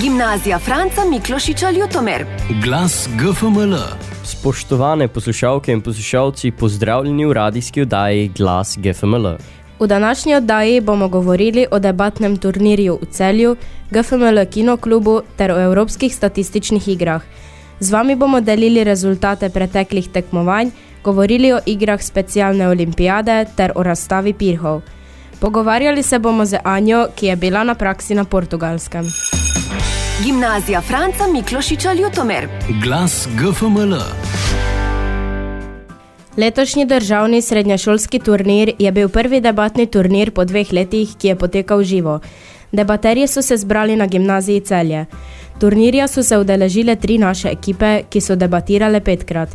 Gimnazija Franca Miklošiča Ljutomer. Glas GFML. Spoštovane poslušalke in poslušalci, pozdravljeni v radijski oddaji Glas GFML. V današnji oddaji bomo govorili o debatnem turnirju v celju, GFML kinoklubu ter o evropskih statističnih igrah. Z vami bomo delili rezultate preteklih tekmovanj, govorili o igrah specialne olimpijade ter o razstavi pirhov. Pogovarjali se bomo z Anjo, ki je bila na praksi na portugalskem. Gimnazija Franca Miklošiča Ljutomer. Glas GFML. Letošnji državni srednješolski turnir je bil prvi debatni turnir po dveh letih, ki je potekal živo. Debaterji so se zbrali na gimnaziji celje. Turnirja so se udeležile tri naše ekipe, ki so debatirale petkrat.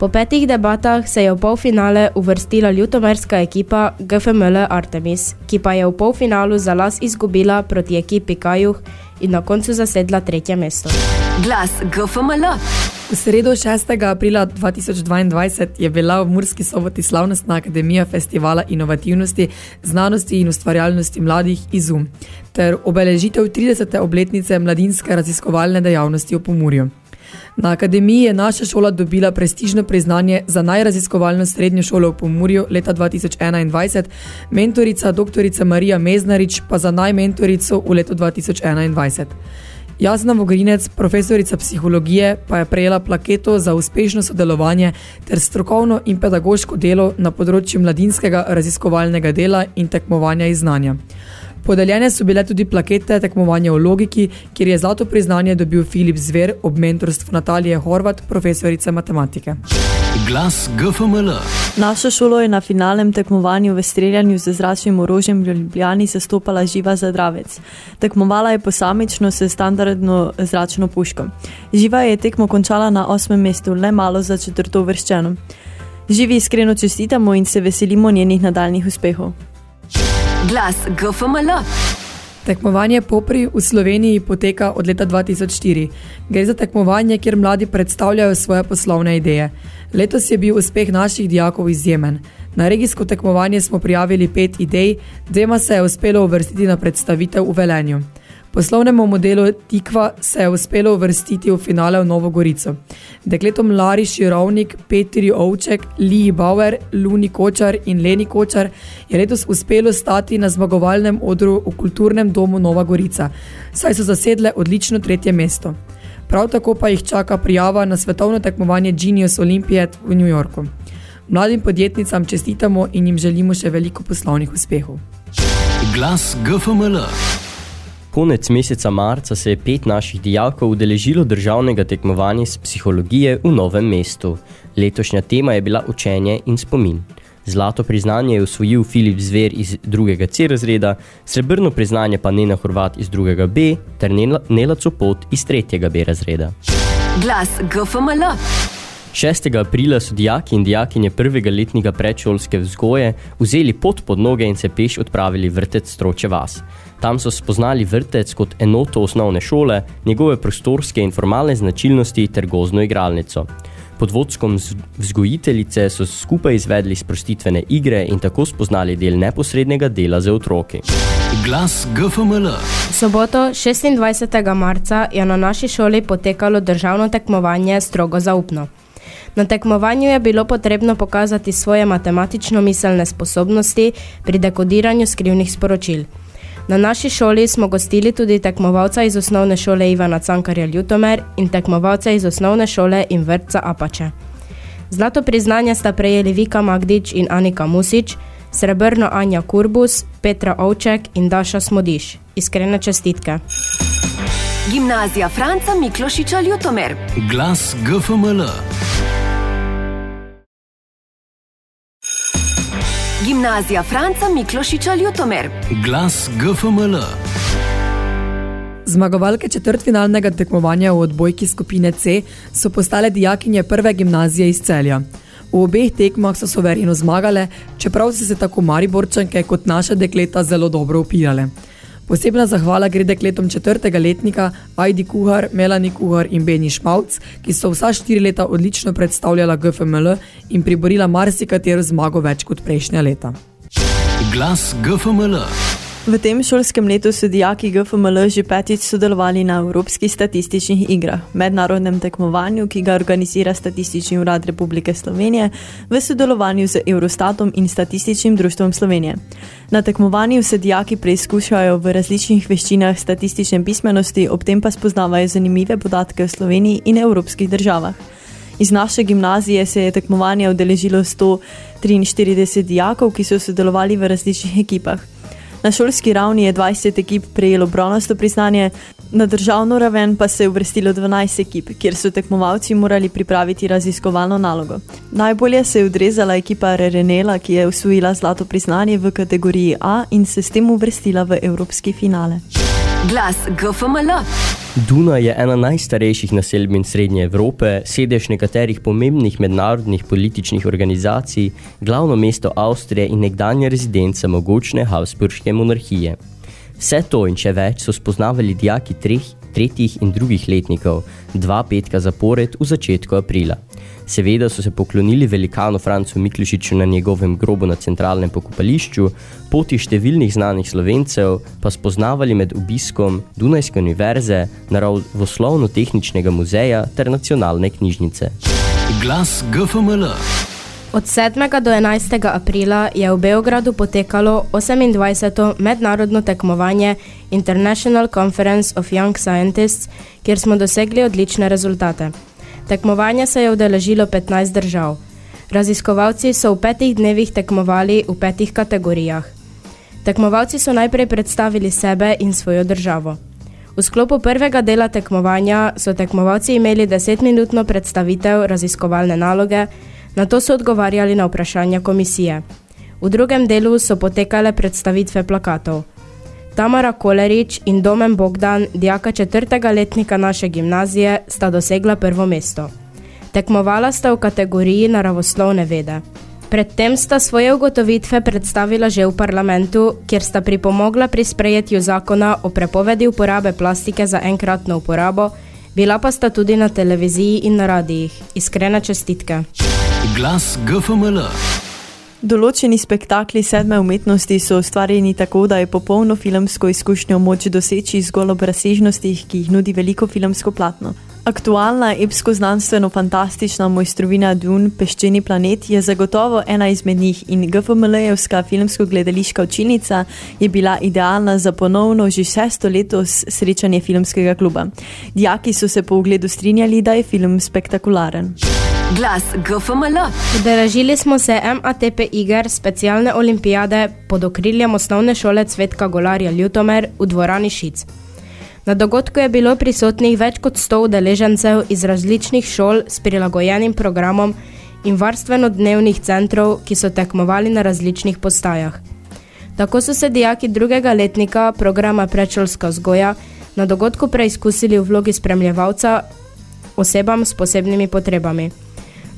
Po petih debatah se je v polfinale uvrstila ljutomerska ekipa GFML Artemis, ki pa je v polfinalu za las izgubila proti ekipi Kajuh in na koncu zasedla tretje mesto. Glas GFML. V sredo 6. aprila 2022 je bila v Murski soboti slavnostna akademija festivala inovativnosti, znanosti in ustvarjalnosti mladih Izum ter obeležitev 30. obletnice mladinske raziskovalne dejavnosti v Pomurju. Na akademiji je naša šola dobila prestižno priznanje za najraziskovalno srednjo šolo v Pomurju leta 2021, mentorica dr. Marija Meznarič pa za najmentorico v letu 2021. Jasna Vogrinec, profesorica psihologije, pa je prejela plaketo za uspešno sodelovanje ter strokovno in pedagoško delo na področju mladinskega raziskovalnega dela in tekmovanja iz znanja. Podeljene so bile tudi plakete tekmovanja v logiki, kjer je zlato priznanje dobil Filip Zver ob mentorstvu Natalije Horvat, profesorice matematike. Glas GFML. Našo šolo je na finalnem tekmovanju v streljanju z zračnim orožjem v Ljubljani zastopala Živa Zadravec. Tekmovala je posamično s standardno zračno puško. Živa je tekmo končala na osmem mestu, le malo za četrto vrščeno. Živi iskreno čestitamo in se veselimo njenih nadaljnih uspehov. Glas GFML. Tekmovanje Popri v Sloveniji poteka od leta 2004. Gre za tekmovanje, kjer mladi predstavljajo svoje poslovne ideje. Letos je bil uspeh naših dijakov izjemen. Na regijsko tekmovanje smo prijavili pet idej, dvema se je uspelo uvrstiti na predstavitev v Velenju. Poslovnemu modelu Tikva se je uspelo uvrstiti v finale v Novo Gorico. Dekletom Lari Širovnik, Petri Ovček, Liji Bauer, Luni Kočar in Leni Kočar je letos uspelo stati na zmagovalnem odru v kulturnem domu Nova Gorica, saj so zasedle odlično tretje mesto. Prav tako pa jih čaka prijava na svetovno tekmovanje Genius Olympiad v New Yorku. Mladim podjetnicam čestitamo in jim želimo še veliko poslovnih uspehov. Glas GFML. Konec meseca marca se je pet naših dijakov udeležilo državnega tekmovanja iz psihologije v Novem mestu. Letošnja tema je bila učenje in spomin. Zlato priznanje je usvojil Filip Zver iz drugega C razreda, srebrno priznanje pa Nena Horvat iz drugega B ter Nela Copot iz tretjega B razreda. Glas GFML. 6. aprila so dijaki in dijakinje prvega letnika predšolske vzgoje vzeli pot pod noge in se peš odpravili vrtec Stroče vas. Tam so spoznali vrtec kot enoto osnovne šole, njegove prostorske in formalne značilnosti ter gozno igralnico. Pod vodskom vzgojiteljice so skupaj izvedli sprostitvene igre in tako spoznali del neposrednega dela za otroki. Glas GFML. Soboto 26. marca je na naši šoli potekalo državno tekmovanje strogo zaupno. Na tekmovanju je bilo potrebno pokazati svoje matematično-miselne sposobnosti pri dekodiranju skrivnih sporočil. Na naši šoli smo gostili tudi tekmovalca iz osnovne šole Ivana Cankarja Ljutomer in tekmovalca iz osnovne šole in vrtca Apače. Zlato priznanje sta prejeli Vika Magdič in Anika Musič, srebrno Anja Kurbus, Petra Ovček in Daša Smodiš. Iskrene čestitke. Gimnazija Franca Miklošiča Ljutomer. Glas GFML. Gimnazija Franca Miklošiča Ljutomer. Glas GFML. Zmagovalke četrtfinalnega tekmovanja v odbojki skupine C so postale dijakinje prve gimnazije iz Celja. V obeh tekmah so soverino zmagale, čeprav so se tako Mariborčanke kot naše dekleta zelo dobro upirale. Posebna zahvala gre dekletom četrtega letnika Ajdi Kuhar, Melani Kuhar in Beni Šmavc, ki so vsa štiri leta odlično predstavljala GFML in priborila marsikatero zmago več kot prejšnja leta. Glas GFML. V tem šolskem letu so dijaki GFML že petič sodelovali na Evropskih statističnih igrah, mednarodnem tekmovanju, ki ga organizira Statistični urad Republike Slovenije v sodelovanju z Eurostatom in Statističnim društvom Slovenije. Na tekmovanju se dijaki preizkušajo v različnih veščinah statistične pismenosti, ob tem pa spoznavajo zanimive podatke o Sloveniji in evropskih državah. Iz naše gimnazije se je tekmovanje udeležilo 143 dijakov, ki so sodelovali v različnih ekipah. Na šolski ravni je 20 ekip prejelo bronasto priznanje, na državno raven pa se je uvrstilo 12 ekip, kjer so tekmovalci morali pripraviti raziskovalno nalogo. Najbolje se je odrezala ekipa Rerenela, ki je usvojila zlato priznanje v kategoriji A in se s tem uvrstila v evropski finale. Glas GFML. Duna je ena najstarejših naselbin Srednje Evrope, sedež nekaterih pomembnih mednarodnih političnih organizacij, glavno mesto Avstrije in nekdanja rezidenca mogočne Habsburške monarhije. Vse to in še več so spoznavali dijaki treh, tretjih in drugih letnikov, dva petka zapored v začetku aprila. Seveda so se poklonili velikanu Francu Miklušiču na njegovem grobu na centralnem pokopališču, poti številnih znanih slovencev pa spoznavali med obiskom Dunajske univerze, naravoslovno-tehničnega muzeja ter nacionalne knjižnice. Glas GFML. Od 7. do 11. aprila je v Beogradu potekalo 28. mednarodno tekmovanje International Conference of Young Scientists, kjer smo dosegli odlične rezultate. Tekmovanja se je udeležilo 15 držav. Raziskovalci so v petih dnevih tekmovali v petih kategorijah. Tekmovalci so najprej predstavili sebe in svojo državo. V sklopu prvega dela tekmovanja so tekmovalci imeli 10-minutno predstavitev raziskovalne naloge, na to so odgovarjali na vprašanja komisije. V drugem delu so potekale predstavitve plakatov. Tamara Kolerič in Domen Bogdan, dijaka četrtega letnika naše gimnazije, sta dosegla prvo mesto. Tekmovala sta v kategoriji naravoslovne vede. Predtem sta svoje ugotovitve predstavila že v parlamentu, kjer sta pripomogla pri sprejetju zakona o prepovedi uporabe plastike za enkratno uporabo, bila pa sta tudi na televiziji in na radijih. Iskrene čestitke. Glas GFML. Določeni spektakli sedme umetnosti so ustvarjeni tako, da je popolno filmsko izkušnjo moč doseči zgolj ob razsežnostih, ki jih nudi veliko filmsko platno. Aktualna epsko-znanstveno-fantastična mojstrovina Dun, Peščeni planet, je zagotovo ena izmed njih in GFML-jevska filmsko-gledališka učilnica je bila idealna za ponovno že šesto letos srečanje filmskega kluba. Dijaki so se po ogledu strinjali, da je film spektakularen. Glas GFML. Udeležili smo se MATP iger specialne olimpijade pod okriljem osnovne šole Cvetka Golarja Ljutomer v dvorani Šic. Na dogodku je bilo prisotnih več kot 100 udeležencev iz različnih šol s prilagojenim programom in varstveno-dnevnih centrov, ki so tekmovali na različnih postajah. Tako so se dijaki drugega letnika programa Prečolska vzgoja na dogodku preizkusili v vlogi spremljevalca osebam s posebnimi potrebami.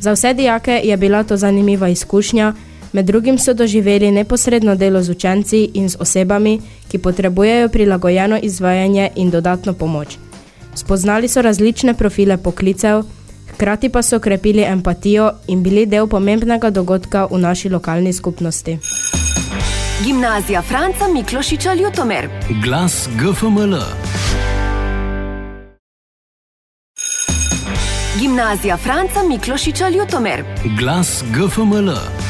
Za vse dijake je bila to zanimiva izkušnja, med drugim so doživeli neposredno delo z učenci in z osebami, ki potrebujejo prilagojeno izvajanje in dodatno pomoč. Spoznali so različne profile poklicev, hkrati pa so krepili empatijo in bili del pomembnega dogodka v naši lokalni skupnosti. Gimnazija Franca Miklošiča Ljutomer. Glas GFML. Gimnazija Franca Miklošiča Ljutomer. Glas GFML.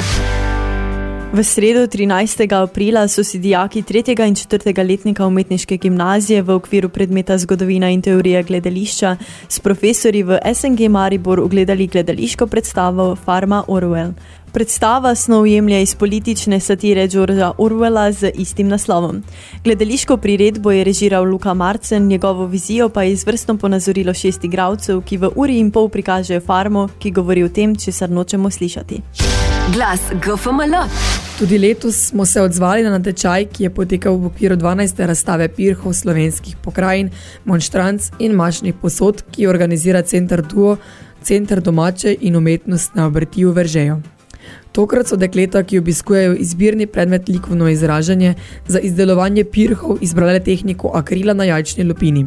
V sredo 13. aprila so si dijaki 3. in 4. letnika umetniške gimnazije v okviru predmeta zgodovina in teorija gledališča s profesori v SNG Maribor ogledali gledališko predstavo Farma Orwell. Predstava snov jemlje iz politične satire Georgea Orwella z istim naslovom. Gledališko priredbo je režiral Luka Marcen, njegovo vizijo pa je izvrstno ponazorilo šest igralcev, ki v uri in pol prikažejo farmo, ki govori o tem, česar nočemo slišati. Glas GFML. Tudi letos smo se odzvali na natečaj, ki je potekal v okviru 12. razstave pirhov slovenskih pokrajin, monštranc in mašnih posod, ki organizira Center Duo, Center domače in umetnostne obrti v Veržejo. Tokrat so dekleta, ki obiskujejo izbirni predmet likovno izražanje, za izdelovanje pirhov izbrale tehniko akrila na jajčni lupini.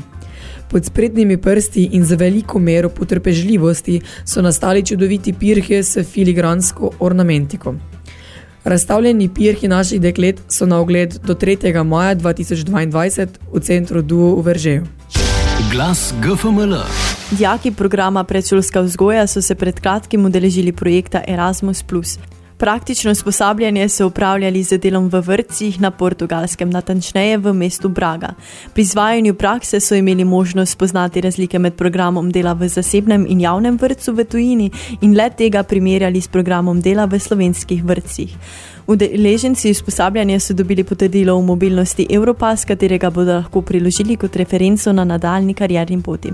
Pod sprednjimi prsti in z veliko mero potrpežljivosti so nastali čudoviti pirhe s filigransko ornamentiko. Razstavljeni pirhi naših deklet so na ogled do 3. maja 2022 v centru Duo v Veržeju. Glas GFML. Dijaki programa predšolska vzgoja so se pred kratkim udeležili projekta Erasmus. Praktično usposabljanje so upravljali z delom v vrtcih na portugalskem, natančneje v mestu Braga. Pri izvajanju prakse so imeli možnost spoznati razlike med programom dela v zasebnem in javnem vrtcu v tujini in le tega primerjali s programom dela v slovenskih vrtcih. Udeleženci usposabljanja so dobili potrdilo o mobilnosti Europass, katerega bodo lahko priložili kot referenco na nadaljni karierni poti.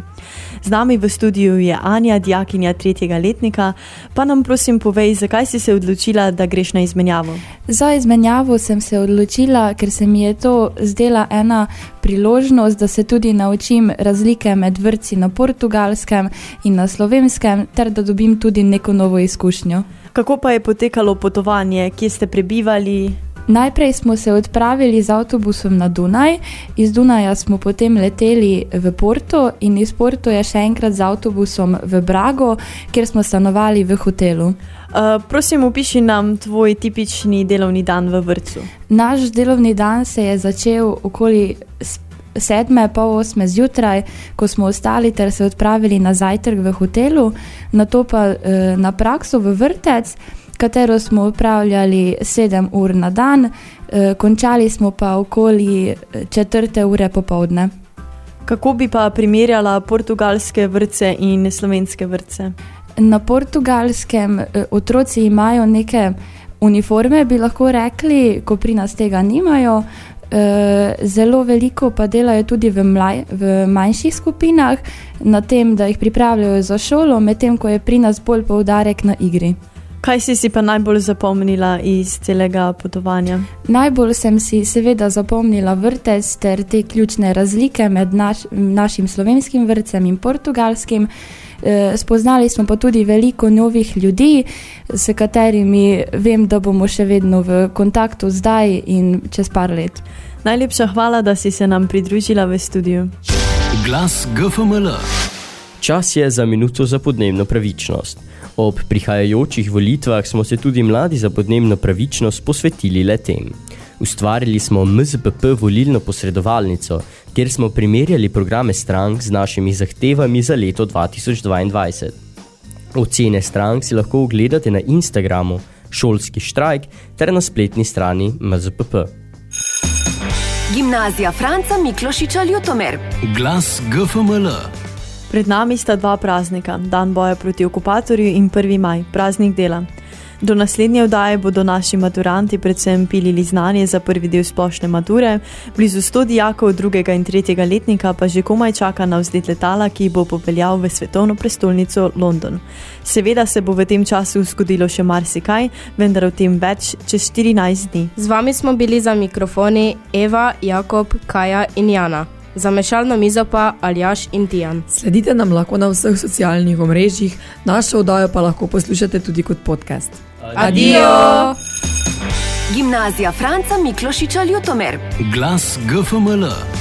Z nami v studiu je Anja, dijakinja tretjega letnika. Pa nam prosim povej, zakaj si se odločila, da greš na izmenjavo? Za izmenjavo sem se odločila, ker se mi je to zdela ena priložnost, da se tudi naučim razlike med vrci na portugalskem in na slovenskem, ter da dobim tudi neko novo izkušnjo. Kako pa je potekalo potovanje, kje ste prebivali? Najprej smo se odpravili z avtobusom na Dunaj, iz Dunaja smo potem leteli v Porto in iz Porto je še enkrat z avtobusom v Brago, kjer smo stanovali v hotelu. Uh, prosim, opiši nam tvoj tipični delovni dan v vrtu. Naš delovni dan se je začel okoli sedme, pol osme zjutraj, ko smo ostali ter se odpravili na zajtrk v hotelu, na to pa eh, na prakso v vrtec, katero smo upravljali sedem ur na dan, eh, končali smo pa okoli eh, četrte ure popovdne. Kako bi pa primerjala portugalske vrtce in slovenske vrtce? Na portugalskem eh, otroci imajo neke uniforme, bi lahko rekli, ko pri nas tega nimajo. Eh, zelo veliko pa delajo tudi v, mlaj, v manjših skupinah, na tem, da jih pripravljajo za šolo, medtem ko je pri nas bolj poudarek na igri. Kaj si si pa najbolj zapomnila iz celega potovanja? Najbolj sem si seveda zapomnila vrtec ter te ključne razlike med naš, našim slovenskim vrtcem in portugalskim. E, spoznali smo pa tudi veliko novih ljudi, s katerimi vem, da bomo še vedno v kontaktu zdaj in čez par let. Najlepša hvala, da si se nam pridružila v studiu. Glas GFML. Čas je za minuto za podnebno pravičnost. Ob prihajajočih volitvah smo se tudi mladi za podnebno pravičnost posvetili le tem. Ustvarili smo MZPP volilno posredovalnico, kjer smo primerjali programe strank z našimi zahtevami za leto 2022. Ocene strank si lahko ogledate na Instagramu, šolski štrajk ter na spletni strani MZPP. Gimnazija Franca Miklošiča Ljutomer. Glas GFML. Pred nami sta dva praznika, dan boja proti okupatorju in 1. maj, praznik dela. Do naslednje vdaje bodo naši maturanti predvsem pilili znanje za prvi del splošne mature, blizu 100 dijakov drugega in tretjega letnika pa že komaj čaka na vzlet letala, ki bo popeljal v svetovno prestolnico London. Seveda se bo v tem času zgodilo še marsikaj, vendar o tem več čez 14 dni. Z vami smo bili za mikrofoni Eva, Jakob, Kaja in Jana. Za mešalno mizo pa Aljaš in Tijan. Sledite nam lahko na vseh socialnih omrežjih, našo oddajo pa lahko poslušate tudi kot podcast. Adijo! Gimnazija Franca Miklošiča Ljutomer. Glas GFML.